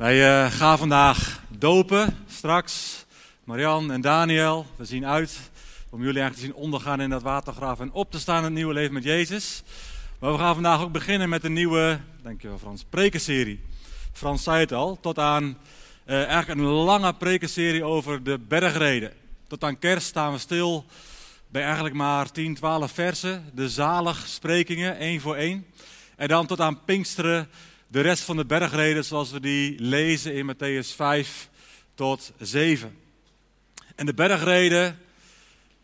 Wij uh, gaan vandaag dopen straks. Marian en Daniel, we zien uit om jullie eigenlijk te zien ondergaan in dat watergraaf en op te staan in het nieuwe leven met Jezus. Maar we gaan vandaag ook beginnen met een nieuwe, dankjewel Frans, prekenserie. Frans zei het al, tot aan uh, eigenlijk een lange prekenserie over de bergreden. Tot aan kerst staan we stil bij eigenlijk maar 10, 12 versen, de zalig sprekingen, één voor één. En dan tot aan Pinksteren de rest van de bergreden zoals we die lezen in Matthäus 5 tot 7. En de bergreden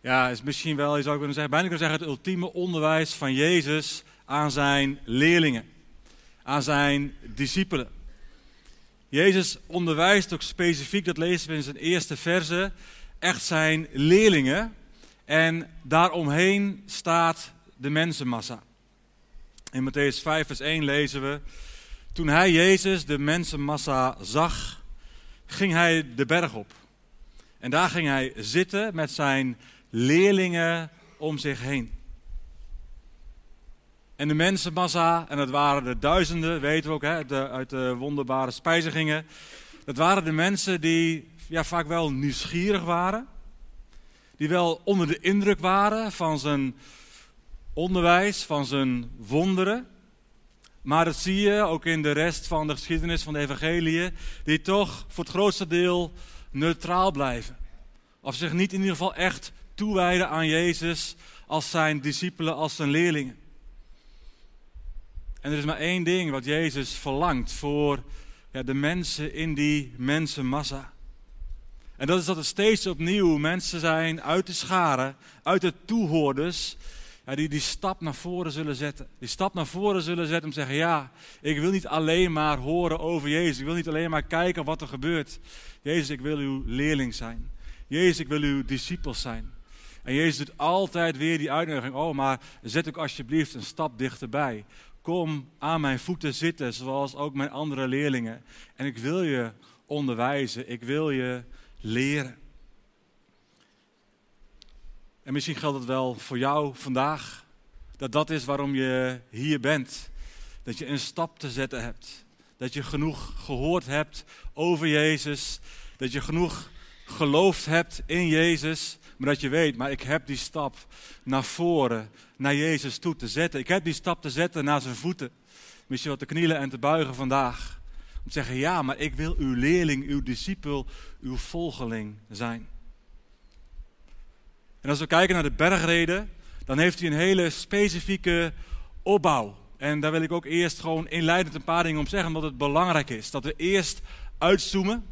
ja, is misschien wel, je zou kunnen zeggen, bijna kunnen zeggen, het ultieme onderwijs van Jezus aan zijn leerlingen, aan zijn discipelen. Jezus onderwijst ook specifiek, dat lezen we in zijn eerste verse, echt zijn leerlingen. En daaromheen staat de mensenmassa. In Matthäus 5, vers 1 lezen we. Toen hij Jezus, de mensenmassa, zag, ging hij de berg op. En daar ging hij zitten met zijn leerlingen om zich heen. En de mensenmassa, en dat waren de duizenden, weten we ook hè, de, uit de wonderbare spijzigingen. Dat waren de mensen die ja, vaak wel nieuwsgierig waren. Die wel onder de indruk waren van zijn onderwijs, van zijn wonderen. Maar dat zie je ook in de rest van de geschiedenis van de evangeliën, die toch voor het grootste deel neutraal blijven. Of zich niet in ieder geval echt toewijden aan Jezus als zijn discipelen, als zijn leerlingen. En er is maar één ding wat Jezus verlangt voor ja, de mensen in die mensenmassa. En dat is dat er steeds opnieuw mensen zijn uit de scharen, uit de toehoorders, die die stap naar voren zullen zetten. Die stap naar voren zullen zetten om te zeggen, ja, ik wil niet alleen maar horen over Jezus. Ik wil niet alleen maar kijken wat er gebeurt. Jezus, ik wil uw leerling zijn. Jezus, ik wil uw discipel zijn. En Jezus doet altijd weer die uitnodiging. Oh, maar zet ook alsjeblieft een stap dichterbij. Kom aan mijn voeten zitten, zoals ook mijn andere leerlingen. En ik wil je onderwijzen. Ik wil je leren. En misschien geldt het wel voor jou vandaag. Dat dat is waarom je hier bent. Dat je een stap te zetten hebt. Dat je genoeg gehoord hebt over Jezus. Dat je genoeg geloofd hebt in Jezus. Maar dat je weet, maar ik heb die stap naar voren, naar Jezus toe te zetten. Ik heb die stap te zetten naar zijn voeten. Misschien wat te knielen en te buigen vandaag. Om te zeggen, ja, maar ik wil uw leerling, uw discipel, uw volgeling zijn. En als we kijken naar de bergreden, dan heeft hij een hele specifieke opbouw. En daar wil ik ook eerst gewoon inleidend een paar dingen om zeggen, omdat het belangrijk is. Dat we eerst uitzoomen,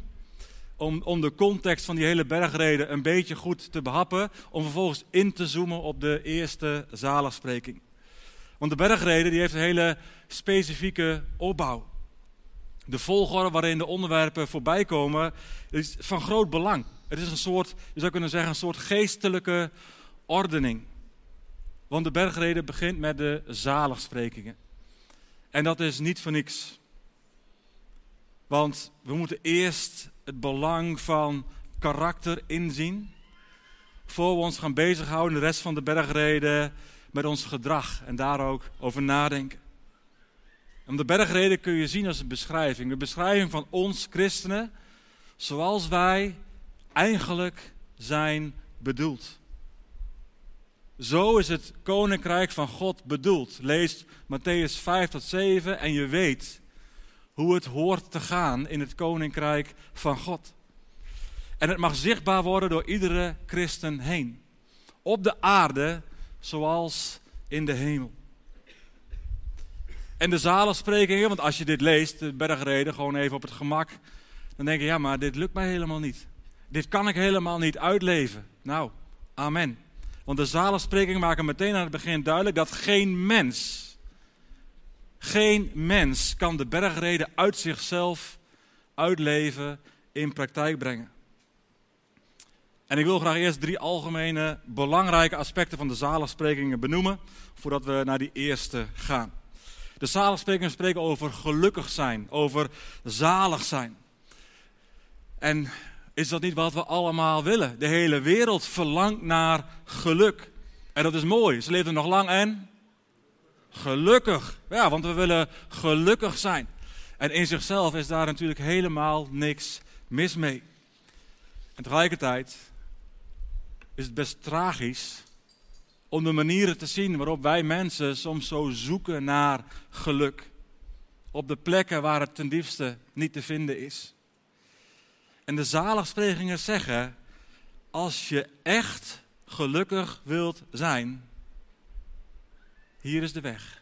om, om de context van die hele bergreden een beetje goed te behappen, om vervolgens in te zoomen op de eerste zaligspreking. Want de bergreden die heeft een hele specifieke opbouw. De volgorde waarin de onderwerpen voorbij komen is van groot belang. Het is een soort, je zou kunnen zeggen, een soort geestelijke ordening. Want de bergreden begint met de zaligsprekingen. En dat is niet voor niks. Want we moeten eerst het belang van karakter inzien. Voor we ons gaan bezighouden de rest van de bergreden met ons gedrag en daar ook over nadenken. En de bergreden kun je zien als een beschrijving. Een beschrijving van ons christenen zoals wij eigenlijk zijn bedoeld. Zo is het koninkrijk van God bedoeld. Lees Matthäus 5 tot 7 en je weet hoe het hoort te gaan in het koninkrijk van God. En het mag zichtbaar worden door iedere christen heen. Op de aarde zoals in de hemel. En de zalensprekingen, want als je dit leest, de bergreden, gewoon even op het gemak, dan denk je, ja, maar dit lukt mij helemaal niet. Dit kan ik helemaal niet uitleven. Nou, amen. Want de zalensprekingen maken meteen aan het begin duidelijk dat geen mens, geen mens kan de bergreden uit zichzelf uitleven, in praktijk brengen. En ik wil graag eerst drie algemene belangrijke aspecten van de zaligsprekingen benoemen, voordat we naar die eerste gaan. De zaligsprekingen spreken over gelukkig zijn, over zalig zijn. En is dat niet wat we allemaal willen? De hele wereld verlangt naar geluk. En dat is mooi. Ze leven nog lang en gelukkig. Ja, want we willen gelukkig zijn. En in zichzelf is daar natuurlijk helemaal niks mis mee. En tegelijkertijd is het best tragisch om de manieren te zien waarop wij mensen soms zo zoeken naar geluk. Op de plekken waar het ten diepste niet te vinden is. En de zaligsprekingen zeggen, als je echt gelukkig wilt zijn, hier is de weg.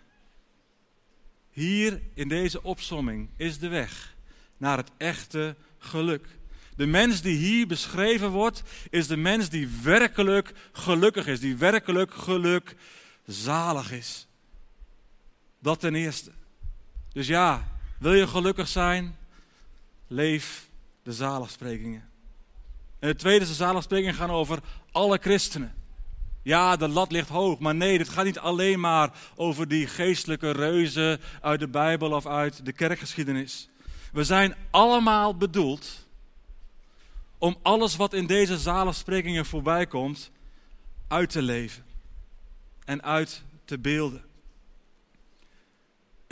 Hier in deze opsomming is de weg naar het echte geluk. De mens die hier beschreven wordt, is de mens die werkelijk gelukkig is, die werkelijk geluk zalig is. Dat ten eerste. Dus ja, wil je gelukkig zijn? Leef de zaligsprekingen. En de tweede de zaligsprekingen gaan over alle christenen. Ja, de lat ligt hoog, maar nee, dit gaat niet alleen maar over die geestelijke reuzen uit de Bijbel of uit de kerkgeschiedenis. We zijn allemaal bedoeld om alles wat in deze zaligsprekingen voorbij komt uit te leven en uit te beelden.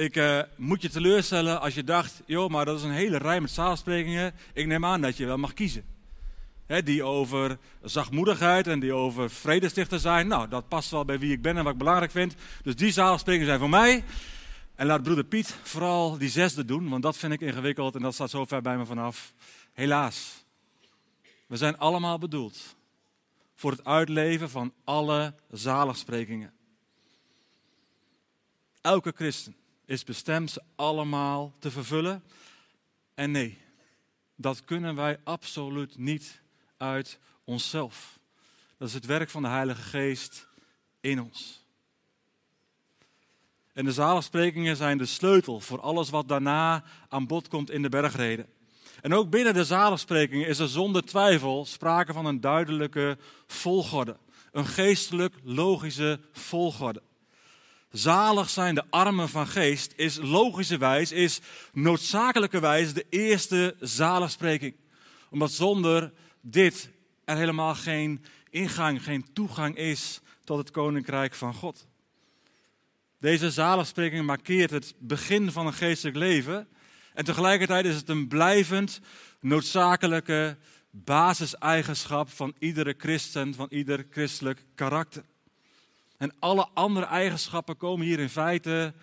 Ik uh, moet je teleurstellen als je dacht, joh, maar dat is een hele rij met zaligsprekingen. Ik neem aan dat je wel mag kiezen die over zachtmoedigheid en die over vredestichter zijn. Nou, dat past wel bij wie ik ben en wat ik belangrijk vind. Dus die zaligsprekingen zijn voor mij. En laat broeder Piet vooral die zesde doen, want dat vind ik ingewikkeld en dat staat zo ver bij me vanaf. Helaas. We zijn allemaal bedoeld voor het uitleven van alle zaligsprekingen. Elke christen is bestemd ze allemaal te vervullen. En nee, dat kunnen wij absoluut niet uit onszelf. Dat is het werk van de Heilige Geest in ons. En de zaligsprekingen zijn de sleutel voor alles wat daarna aan bod komt in de bergreden. En ook binnen de zaligsprekingen is er zonder twijfel sprake van een duidelijke volgorde. Een geestelijk logische volgorde. Zalig zijn de armen van geest is logischerwijs, is noodzakelijkerwijs de eerste zaligspreking. Omdat zonder dit er helemaal geen ingang, geen toegang is tot het koninkrijk van God. Deze zaligspreking markeert het begin van een geestelijk leven en tegelijkertijd is het een blijvend noodzakelijke basiseigenschap van iedere christen, van ieder christelijk karakter. En alle andere eigenschappen komen hier in feite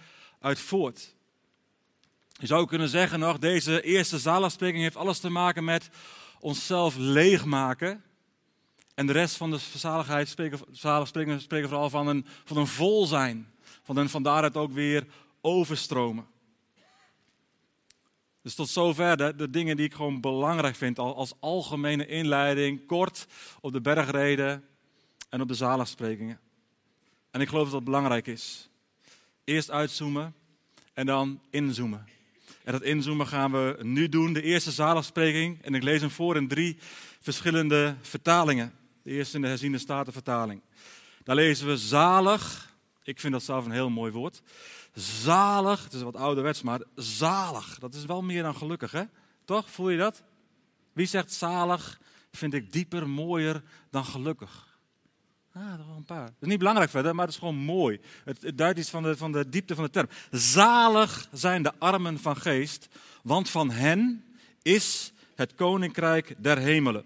uit voort. Je zou kunnen zeggen nog, deze eerste zaligspreking heeft alles te maken met onszelf leegmaken. En de rest van de zaligheid spreken, spreken, vooral van een, van een vol zijn. Van een van daaruit ook weer overstromen. Dus tot zover de, de dingen die ik gewoon belangrijk vind als algemene inleiding, kort op de bergreden en op de zaligsprekingen. En ik geloof dat dat belangrijk is. Eerst uitzoomen en dan inzoomen. En dat inzoomen gaan we nu doen. De eerste zaligspreking. En ik lees hem voor in drie verschillende vertalingen. De eerste in de herziende statenvertaling. Daar lezen we zalig. Ik vind dat zelf een heel mooi woord. Zalig, het is wat ouderwets, maar zalig. Dat is wel meer dan gelukkig, hè? Toch? Voel je dat? Wie zegt zalig vind ik dieper, mooier dan gelukkig? Wel een paar. Dat is niet belangrijk verder, maar het is gewoon mooi. Het, duidt iets van de, van de diepte van de term. Zalig zijn de armen van geest, want van hen is het koninkrijk der hemelen.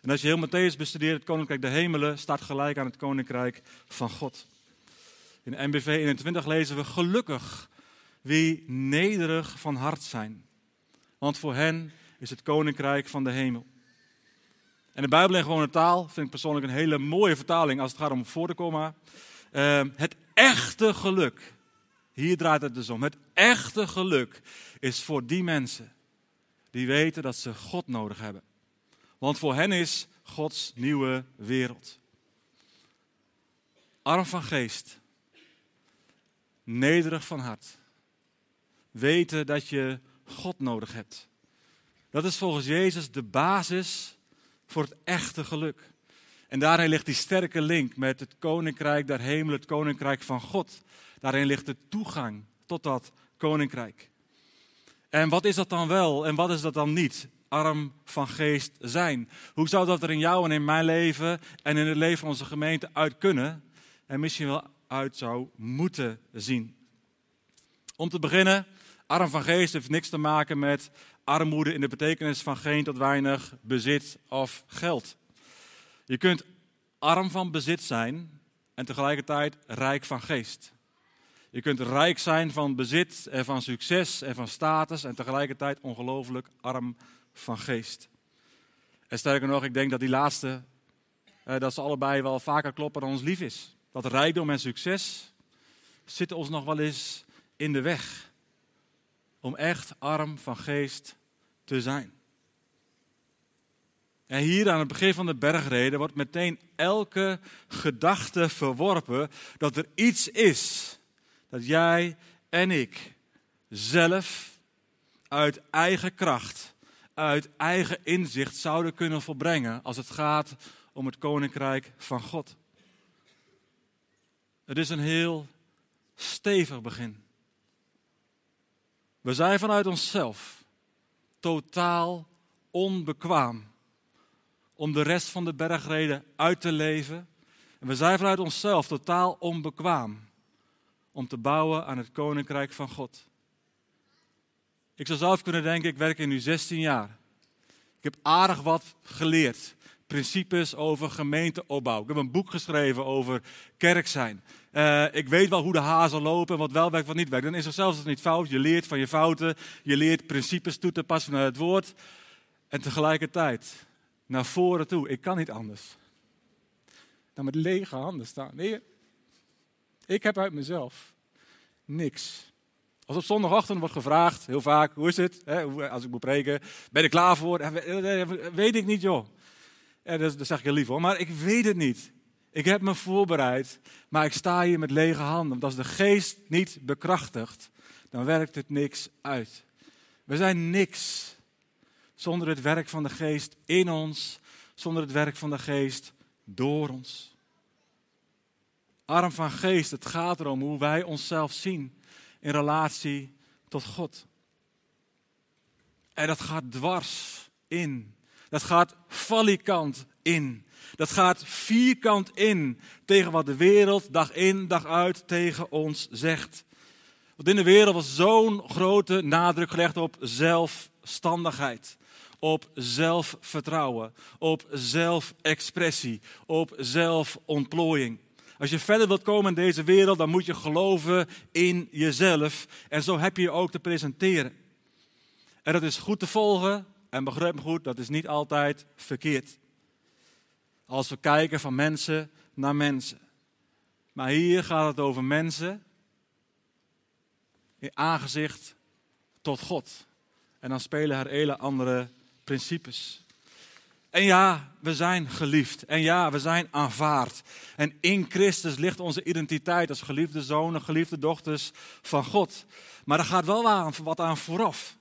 En als je heel Matthäus bestudeert, het koninkrijk der hemelen staat gelijk aan het koninkrijk van God. In NBV 21 lezen we gelukkig wie nederig van hart zijn, want voor hen is het koninkrijk van de hemel. En de Bijbel in gewone taal vind ik persoonlijk een hele mooie vertaling als het gaat om voor de. Uh, het echte geluk, hier draait het dus om. Het echte geluk is voor die mensen die weten dat ze God nodig hebben. Want voor hen is Gods nieuwe wereld. Arm van geest, nederig van hart. Weten dat je God nodig hebt. Dat is volgens Jezus de basis voor het echte geluk. En daarin ligt die sterke link met het koninkrijk der hemel, het koninkrijk van God. Daarin ligt de toegang tot dat koninkrijk. En wat is dat dan wel en wat is dat dan niet? Arm van geest zijn. Hoe zou dat er in jou en in mijn leven en in het leven van onze gemeente uit kunnen en misschien wel uit zou moeten zien? Om te beginnen, Arm van geest heeft niks te maken met armoede in de betekenis van geen tot weinig bezit of geld. Je kunt arm van bezit zijn en tegelijkertijd rijk van geest. Je kunt rijk zijn van bezit en van succes en van status en tegelijkertijd ongelooflijk arm van geest. En sterker nog, ik denk dat die laatste, eh, dat ze allebei wel vaker kloppen dan ons lief is. Dat rijkdom en succes zitten ons nog wel eens in de weg om echt arm van geest te zijn. En hier aan het begin van de bergreden wordt meteen elke gedachte verworpen dat er iets is dat jij en ik zelf uit eigen kracht, uit eigen inzicht zouden kunnen volbrengen als het gaat om het koninkrijk van God. Het is een heel stevig begin. We zijn vanuit onszelf totaal onbekwaam om de rest van de bergreden uit te leven. En we zijn vanuit onszelf totaal onbekwaam om te bouwen aan het koninkrijk van God. Ik zou zelf kunnen denken, ik werk hier nu 16 jaar. Ik heb aardig wat geleerd. Principes over gemeenteopbouw. Ik heb een boek geschreven over kerk zijn. Uh, ik weet wel hoe de hazen lopen, wat wel werkt, wat niet werkt. Dan is er zelfs niet fout. Je leert van je fouten. Je leert principes toe te passen naar het woord. En tegelijkertijd naar voren toe. Ik kan niet anders. Dan met lege handen staan. Nee, ik heb uit mezelf niks. Als op zondagochtend wordt gevraagd, heel vaak, hoe is het? als ik moet preken, ben ik klaar voor? Weet ik niet, joh. Ja, dat, dat zeg ik heel lief hoor, maar ik weet het niet. Ik heb me voorbereid, maar ik sta hier met lege handen. Want als de geest niet bekrachtigt, dan werkt het niks uit. We zijn niks zonder het werk van de geest in ons, zonder het werk van de geest door ons. Arm van geest, het gaat erom hoe wij onszelf zien in relatie tot God. En dat gaat dwars in. Dat gaat valikant in. Dat gaat vierkant in tegen wat de wereld dag in, dag uit tegen ons zegt. Want in de wereld was zo'n grote nadruk gelegd op zelfstandigheid, op zelfvertrouwen, op zelfexpressie, op zelfontplooiing. Als je verder wilt komen in deze wereld, dan moet je geloven in jezelf. En zo heb je je ook te presenteren. En dat is goed te volgen. En begrijp me goed, dat is niet altijd verkeerd. Als we kijken van mensen naar mensen. Maar hier gaat het over mensen in aangezicht tot God. En dan spelen er hele andere principes. En ja, we zijn geliefd. En ja, we zijn aanvaard. En in Christus ligt onze identiteit als geliefde zonen, geliefde dochters van God. Maar er gaat wel wat aan vooraf.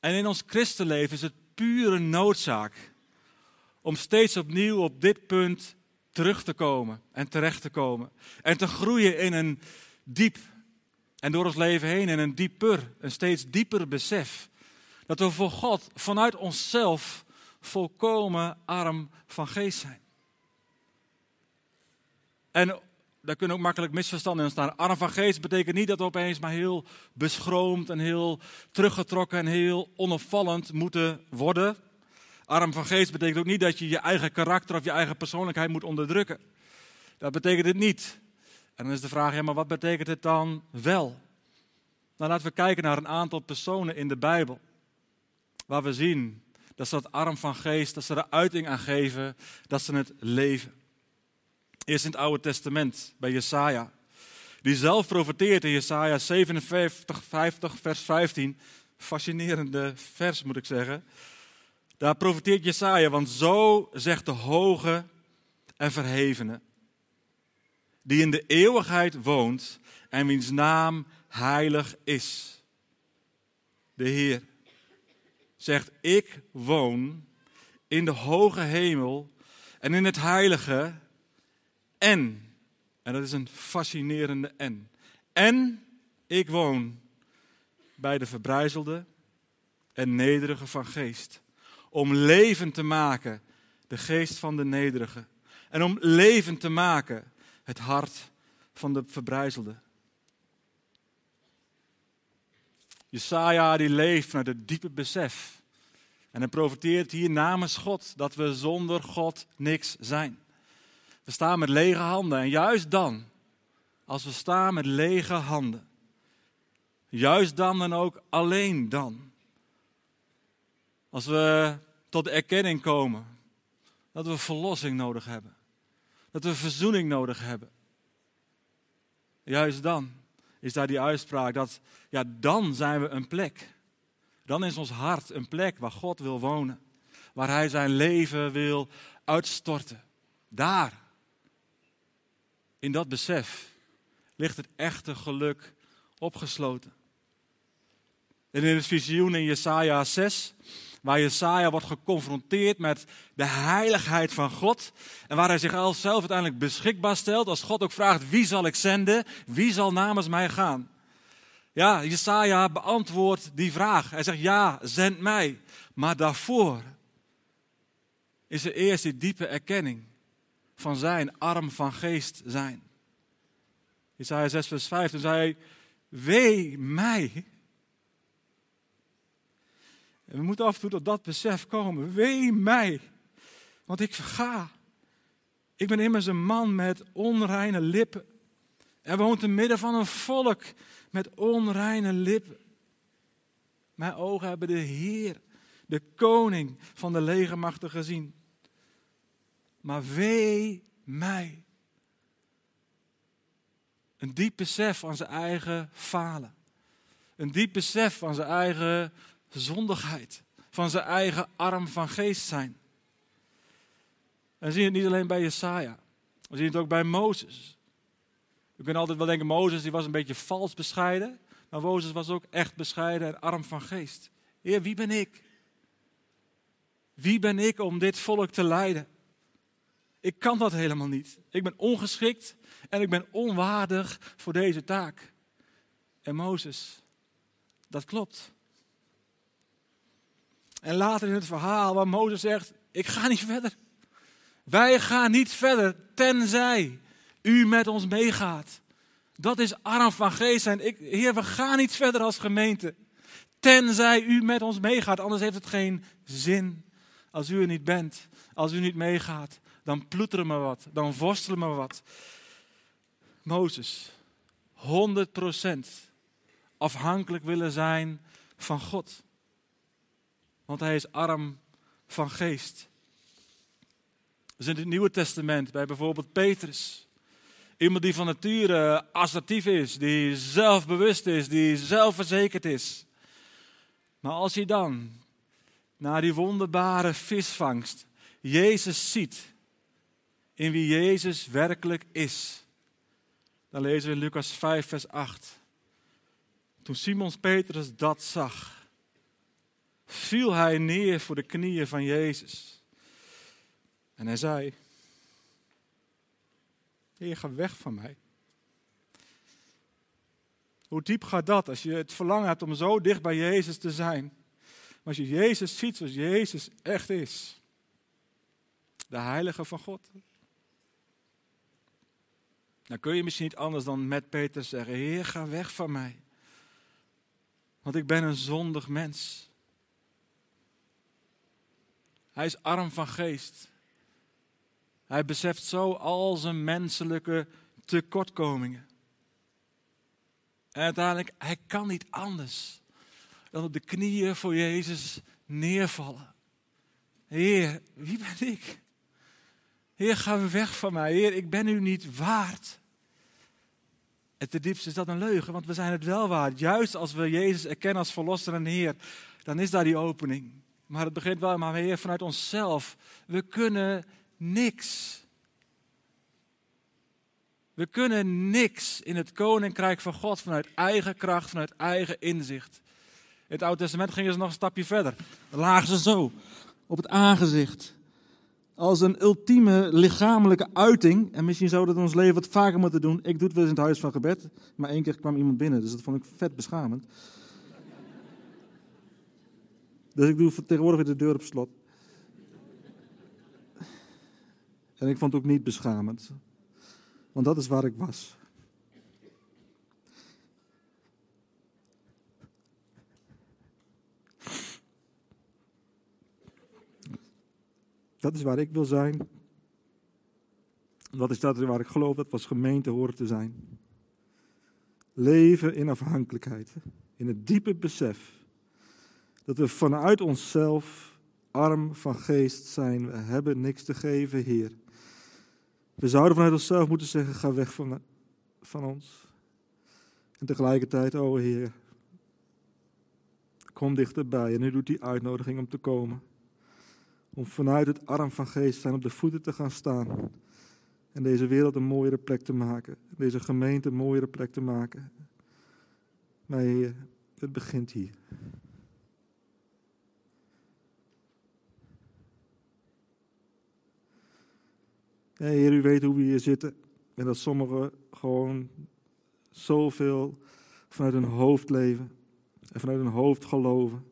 En in ons christenleven is het pure noodzaak om steeds opnieuw op dit punt terug te komen en terecht te komen. En te groeien in een diep en door ons leven heen in een dieper, een steeds dieper besef. Dat we voor God vanuit onszelf volkomen arm van geest zijn. En daar kunnen ook makkelijk misverstanden in staan. Arm van geest betekent niet dat we opeens maar heel beschroomd en heel teruggetrokken en heel onopvallend moeten worden. Arm van geest betekent ook niet dat je je eigen karakter of je eigen persoonlijkheid moet onderdrukken. Dat betekent het niet. En dan is de vraag, ja, maar wat betekent het dan wel? Nou, laten we kijken naar een aantal personen in de Bijbel. Waar we zien dat ze dat arm van geest, dat ze er uiting aan geven, dat ze het leven. Eerst in het Oude Testament, bij Jesaja. Die zelf profeteert in Jesaja 57, 50, vers 15. Fascinerende vers, moet ik zeggen. Daar profeteert Jesaja, want zo zegt de hoge en verhevene, die in de eeuwigheid woont en wiens naam heilig is. De Heer zegt, ik woon in de hoge hemel en in het heilige en, en dat is een fascinerende en, en ik woon bij de verbrijzelde en nederige van geest om leven te maken, de geest van de nederige. En om leven te maken, het hart van de verbrijzelde. Jesaja die leeft vanuit het diepe besef. En hij profiteert hier namens God dat we zonder God niks zijn. We staan met lege handen en juist dan, als we staan met lege handen, juist dan en ook alleen dan, als we tot de erkenning komen dat we verlossing nodig hebben, dat we verzoening nodig hebben, juist dan is daar die uitspraak dat, ja, dan zijn we een plek. Dan is ons hart een plek waar God wil wonen, waar Hij zijn leven wil uitstorten. Daar, in dat besef, ligt het echte geluk opgesloten. En in het visioen in Jesaja 6 waar Jesaja wordt geconfronteerd met de heiligheid van God. En waar hij zich zelf uiteindelijk beschikbaar stelt. Als God ook vraagt, wie zal ik zenden? Wie zal namens mij gaan? Ja, Jesaja beantwoordt die vraag. Hij zegt, ja, zend mij. Maar daarvoor is er eerst die diepe erkenning van zijn arm van geest zijn. Jesaja 6 vers 5, toen zei hij, wee mij en we moeten af en toe tot dat besef komen. Wee mij, want ik verga. Ik ben immers een man met onreine lippen. En woont te midden van een volk met onreine lippen. Mijn ogen hebben de Heer, de koning van de legermachten gezien. Maar wee mij. Een diep besef van zijn eigen falen. Een diep besef van zijn eigen zondigheid, van zijn eigen arm van geest zijn. We zien het niet alleen bij Jesaja, we zien het ook bij Mozes. We kunnen altijd wel denken, Mozes die was een beetje vals bescheiden, maar Mozes was ook echt bescheiden en arm van geest. Heer, wie ben ik? Wie ben ik om dit volk te leiden? Ik kan dat helemaal niet. Ik ben ongeschikt en ik ben onwaardig voor deze taak. En Mozes, dat klopt. En later in het verhaal waar Mozes zegt, ik ga niet verder. Wij gaan niet verder, tenzij u met ons meegaat. Dat is arm van geest zijn. Ik, heer, we gaan niet verder als gemeente. Tenzij u met ons meegaat, anders heeft het geen zin. Als u er niet bent, als u niet meegaat, dan ploeteren we wat, dan worstelen we wat. Mozes, 100% afhankelijk willen zijn van God want hij is arm van geest. Dus in het Nieuwe Testament, bij bijvoorbeeld Petrus. Iemand die van nature assertief is, die zelfbewust is, die zelfverzekerd is. Maar als je dan naar die wonderbare visvangst Jezus ziet, in wie Jezus werkelijk is, dan lezen we in Lucas 5, vers 8. Toen Simons Petrus dat zag, viel hij neer voor de knieën van Jezus. En hij zei: Heer, ga weg van mij. Hoe diep gaat dat als je het verlangen hebt om zo dicht bij Jezus te zijn? Als je Jezus ziet zoals Jezus echt is, de heilige van God, dan kun je misschien niet anders dan met Peter zeggen: Heer, ga weg van mij. Want ik ben een zondig mens. Hij is arm van geest. Hij beseft zo al zijn menselijke tekortkomingen. En uiteindelijk, hij kan niet anders dan op de knieën voor Jezus neervallen. Heer, wie ben ik? Heer, ga weg van mij. Heer, ik ben u niet waard. En ten diepste is dat een leugen, want we zijn het wel waard. Juist als we Jezus erkennen als verlosser en Heer, dan is daar die opening. Maar het begint wel, maar Heer, vanuit onszelf. We kunnen niks. We kunnen niks in het koninkrijk van God vanuit eigen kracht, vanuit eigen inzicht. In het Oude Testament gingen ze nog een stapje verder. Dan lagen ze zo op het aangezicht. Als een ultieme lichamelijke uiting. En misschien zouden we ons leven wat vaker moeten doen. Ik doe het wel eens in het huis van gebed. Maar één keer kwam iemand binnen, dus dat vond ik vet beschamend. Dus ik doe tegenwoordig weer de deur op slot. En ik vond het ook niet beschamend. Want dat is waar ik was. Dat is waar ik wil zijn. Dat is dat waar ik geloof dat we als gemeente horen te zijn. Leven in afhankelijkheid. In het diepe besef dat we vanuit onszelf arm van geest zijn. We hebben niks te geven, Heer. We zouden vanuit onszelf moeten zeggen: ga weg van, van ons. En tegelijkertijd, o Heer, kom dichterbij. En nu doet die uitnodiging om te komen. Om vanuit het arm van geest zijn op de voeten te gaan staan. En deze wereld een mooiere plek te maken. Deze gemeente een mooiere plek te maken. Maar Heer, het begint hier. Heer, u weet hoe we hier zitten. En dat sommigen gewoon zoveel vanuit hun hoofd leven. En vanuit hun hoofd geloven.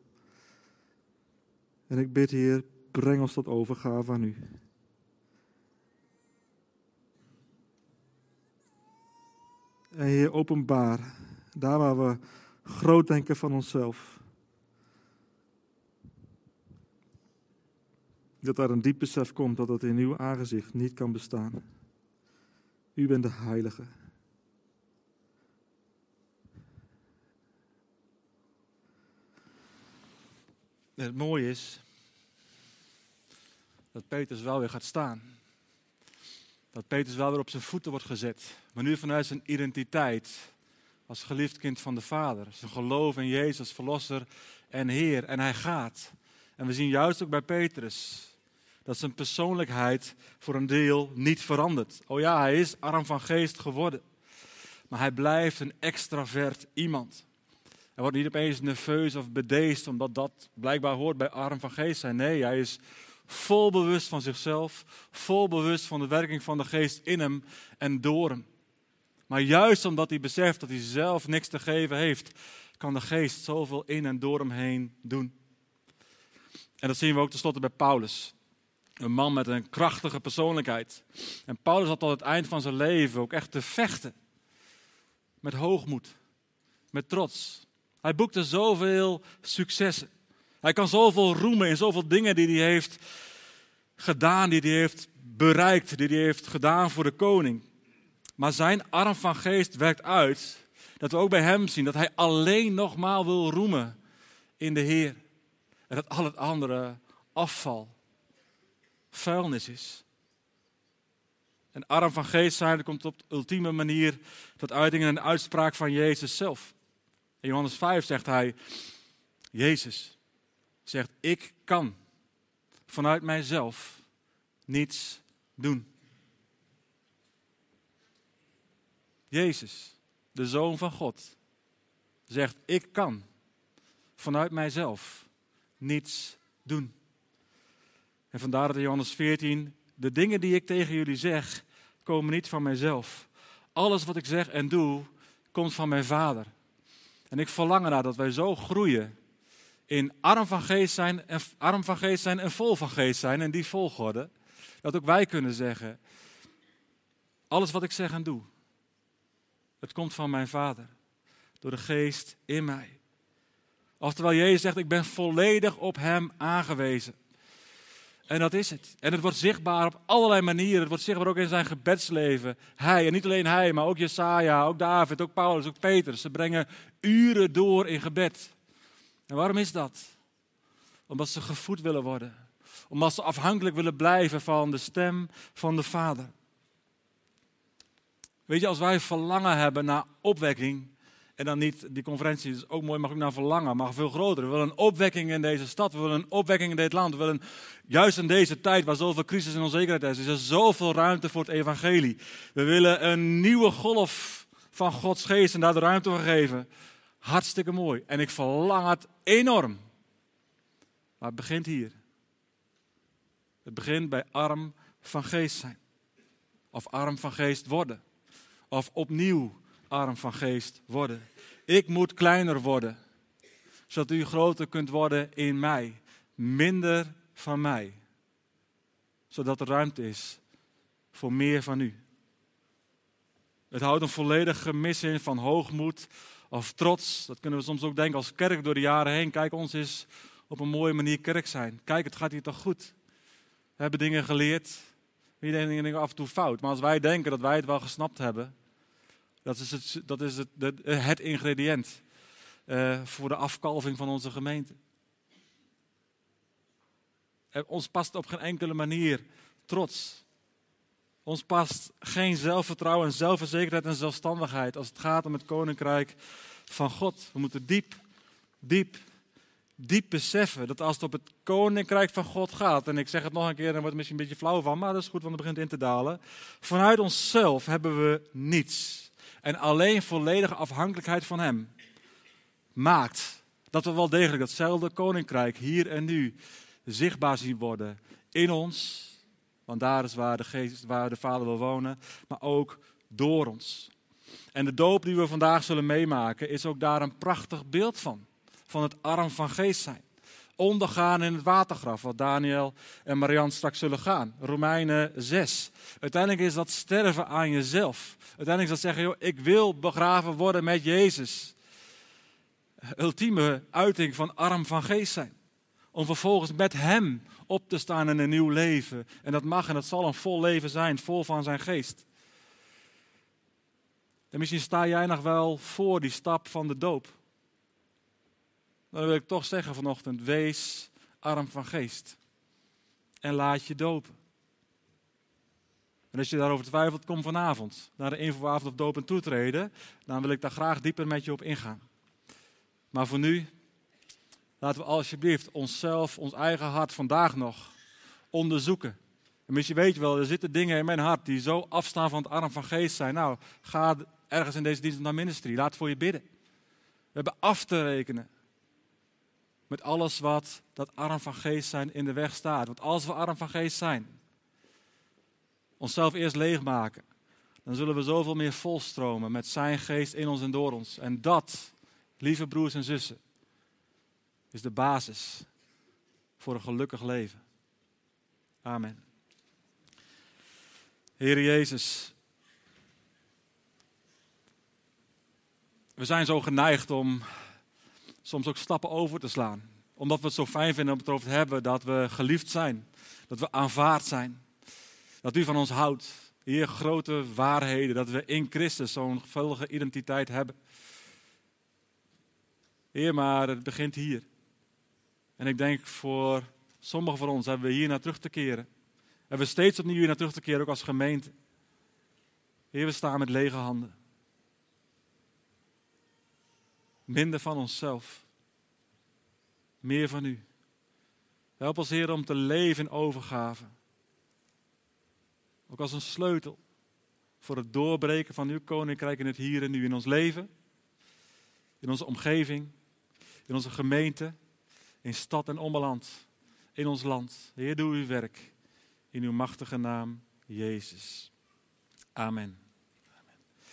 En ik bid, Heer, breng ons tot overgave aan u. En Heer, openbaar. Daar waar we groot denken van onszelf. Dat daar een diep besef komt dat het in uw aangezicht niet kan bestaan. U bent de Heilige. het mooie is dat Petrus wel weer gaat staan. Dat Petrus wel weer op zijn voeten wordt gezet. Maar nu vanuit zijn identiteit als geliefd kind van de Vader. Zijn geloof in Jezus Verlosser en Heer. En hij gaat. En we zien juist ook bij Petrus dat zijn persoonlijkheid voor een deel niet verandert. Oh ja, hij is arm van geest geworden. Maar hij blijft een extravert iemand. Hij wordt niet opeens nerveus of bedeesd, omdat dat blijkbaar hoort bij arm van geest zijn. Nee, hij is vol bewust van zichzelf, vol bewust van de werking van de geest in hem en door hem. Maar juist omdat hij beseft dat hij zelf niks te geven heeft, kan de geest zoveel in en door hem heen doen. En dat zien we ook tenslotte bij Paulus. Een man met een krachtige persoonlijkheid. En Paulus had tot het eind van zijn leven ook echt te vechten. Met hoogmoed, met trots. Hij boekte zoveel successen. Hij kan zoveel roemen in zoveel dingen die hij heeft gedaan, die hij heeft bereikt, die hij heeft gedaan voor de koning. Maar zijn arm van geest werkt uit dat we ook bij hem zien dat hij alleen nogmaal wil roemen in de Heer. En dat al het andere afval, vuilnis is. En arm van geest zijn, komt op de ultieme manier tot uiting in een uitspraak van Jezus zelf. In Johannes 5 zegt hij, Jezus zegt, ik kan vanuit mijzelf niets doen. Jezus, de Zoon van God, zegt, ik kan vanuit mijzelf niets doen. En vandaar dat in Johannes 14, de dingen die ik tegen jullie zeg, komen niet van mijzelf. Alles wat ik zeg en doe, komt van mijn Vader. En ik verlang ernaar dat wij zo groeien in arm van geest zijn en, arm van geest zijn en vol van geest zijn. En die volgorde. Dat ook wij kunnen zeggen, alles wat ik zeg en doe, het komt van mijn Vader. Door de geest in mij. Oftewel, Jezus zegt, ik ben volledig op Hem aangewezen. En dat is het. En het wordt zichtbaar op allerlei manieren. Het wordt zichtbaar ook in zijn gebedsleven. Hij, en niet alleen hij, maar ook Jesaja, ook David, ook Paulus, ook Peter. Ze brengen uren door in gebed. En waarom is dat? Omdat ze gevoed willen worden. Omdat ze afhankelijk willen blijven van de stem van de Vader. Weet je, als wij verlangen hebben naar opwekking, en dan niet, die conferentie is ook mooi, mag ook naar verlangen, maar veel groter. We willen een opwekking in deze stad, we willen een opwekking in dit land. We willen, juist in deze tijd waar zoveel crisis en onzekerheid is, is er zoveel ruimte voor het evangelie. We willen een nieuwe golf van Gods geest en daar de ruimte voor geven. Hartstikke mooi. En ik verlang het enorm. Maar het begint hier. Het begint bij arm van geest zijn. Of arm van geest worden. Of opnieuw arm van geest worden. Ik moet kleiner worden, zodat u groter kunt worden in mij. Minder van mij, zodat er ruimte is voor meer van u. Het houdt een volledig gemis in van hoogmoed of trots. Dat kunnen we soms ook denken als kerk door de jaren heen. Kijk, ons is op een mooie manier kerk zijn. Kijk, het gaat hier toch goed. We hebben dingen geleerd. We denken dingen af en toe fout. Maar als wij denken dat wij het wel gesnapt hebben, dat is het, dat is het, het ingrediënt uh, voor de afkalving van onze gemeente. Er, ons past op geen enkele manier trots. Ons past geen zelfvertrouwen en zelfverzekerdheid en zelfstandigheid als het gaat om het koninkrijk van God. We moeten diep, diep, diep beseffen dat als het op het koninkrijk van God gaat, en ik zeg het nog een keer, en wordt het misschien een beetje flauw van, maar dat is goed, want het begint in te dalen. Vanuit onszelf hebben we niets. En alleen volledige afhankelijkheid van Hem maakt dat we wel degelijk datzelfde koninkrijk hier en nu zichtbaar zien worden in ons. Want daar is waar de, geest, waar de Vader wil wonen, maar ook door ons. En de doop die we vandaag zullen meemaken is ook daar een prachtig beeld van. Van het arm van geest zijn. Ondergaan in het watergraf, wat Daniel en Marian straks zullen gaan. Romeinen 6. Uiteindelijk is dat sterven aan jezelf. Uiteindelijk is dat zeggen, joh, ik wil begraven worden met Jezus. Ultieme uiting van arm van geest zijn. Om vervolgens met Hem op te staan in een nieuw leven. En dat mag en dat zal een vol leven zijn, vol van zijn geest. En misschien sta jij nog wel voor die stap van de doop. Dan wil ik toch zeggen vanochtend, wees arm van geest. En laat je dopen. En als je daarover twijfelt, kom vanavond naar de infoavond of doop en toetreden. Dan wil ik daar graag dieper met je op ingaan. Maar voor nu, laten we alsjeblieft onszelf, ons eigen hart vandaag nog onderzoeken. En misschien weet je wel, er zitten dingen in mijn hart die zo afstaan van het arm van geest zijn. Nou, ga ergens in deze dienst naar ministry. Laat voor je bidden. We hebben af te rekenen met alles wat dat arm van geest zijn in de weg staat. Want als we arm van geest zijn, onszelf eerst leegmaken, dan zullen we zoveel meer volstromen met zijn geest in ons en door ons. En dat, lieve broers en zussen, is de basis voor een gelukkig leven. Amen. Heer Jezus, we zijn zo geneigd om soms ook stappen over te slaan. Omdat we het zo fijn vinden om het erover te hebben dat we geliefd zijn. Dat we aanvaard zijn. Dat u van ons houdt. Heer, grote waarheden. Dat we in Christus zo'n gevuldige identiteit hebben. Heer, maar het begint hier. En ik denk voor sommigen van ons hebben we hier naar terug te keren. Hebben we steeds opnieuw hier naar terug te keren, ook als gemeente. Heer, we staan met lege handen. Minder van onszelf. Meer van u. Help ons, Heer, om te leven in overgave. Ook als een sleutel voor het doorbreken van uw koninkrijk in het hier en nu. In ons leven, in onze omgeving, in onze gemeente, in stad en ommeland, in ons land. Heer, doe uw werk in uw machtige naam, Jezus. Amen.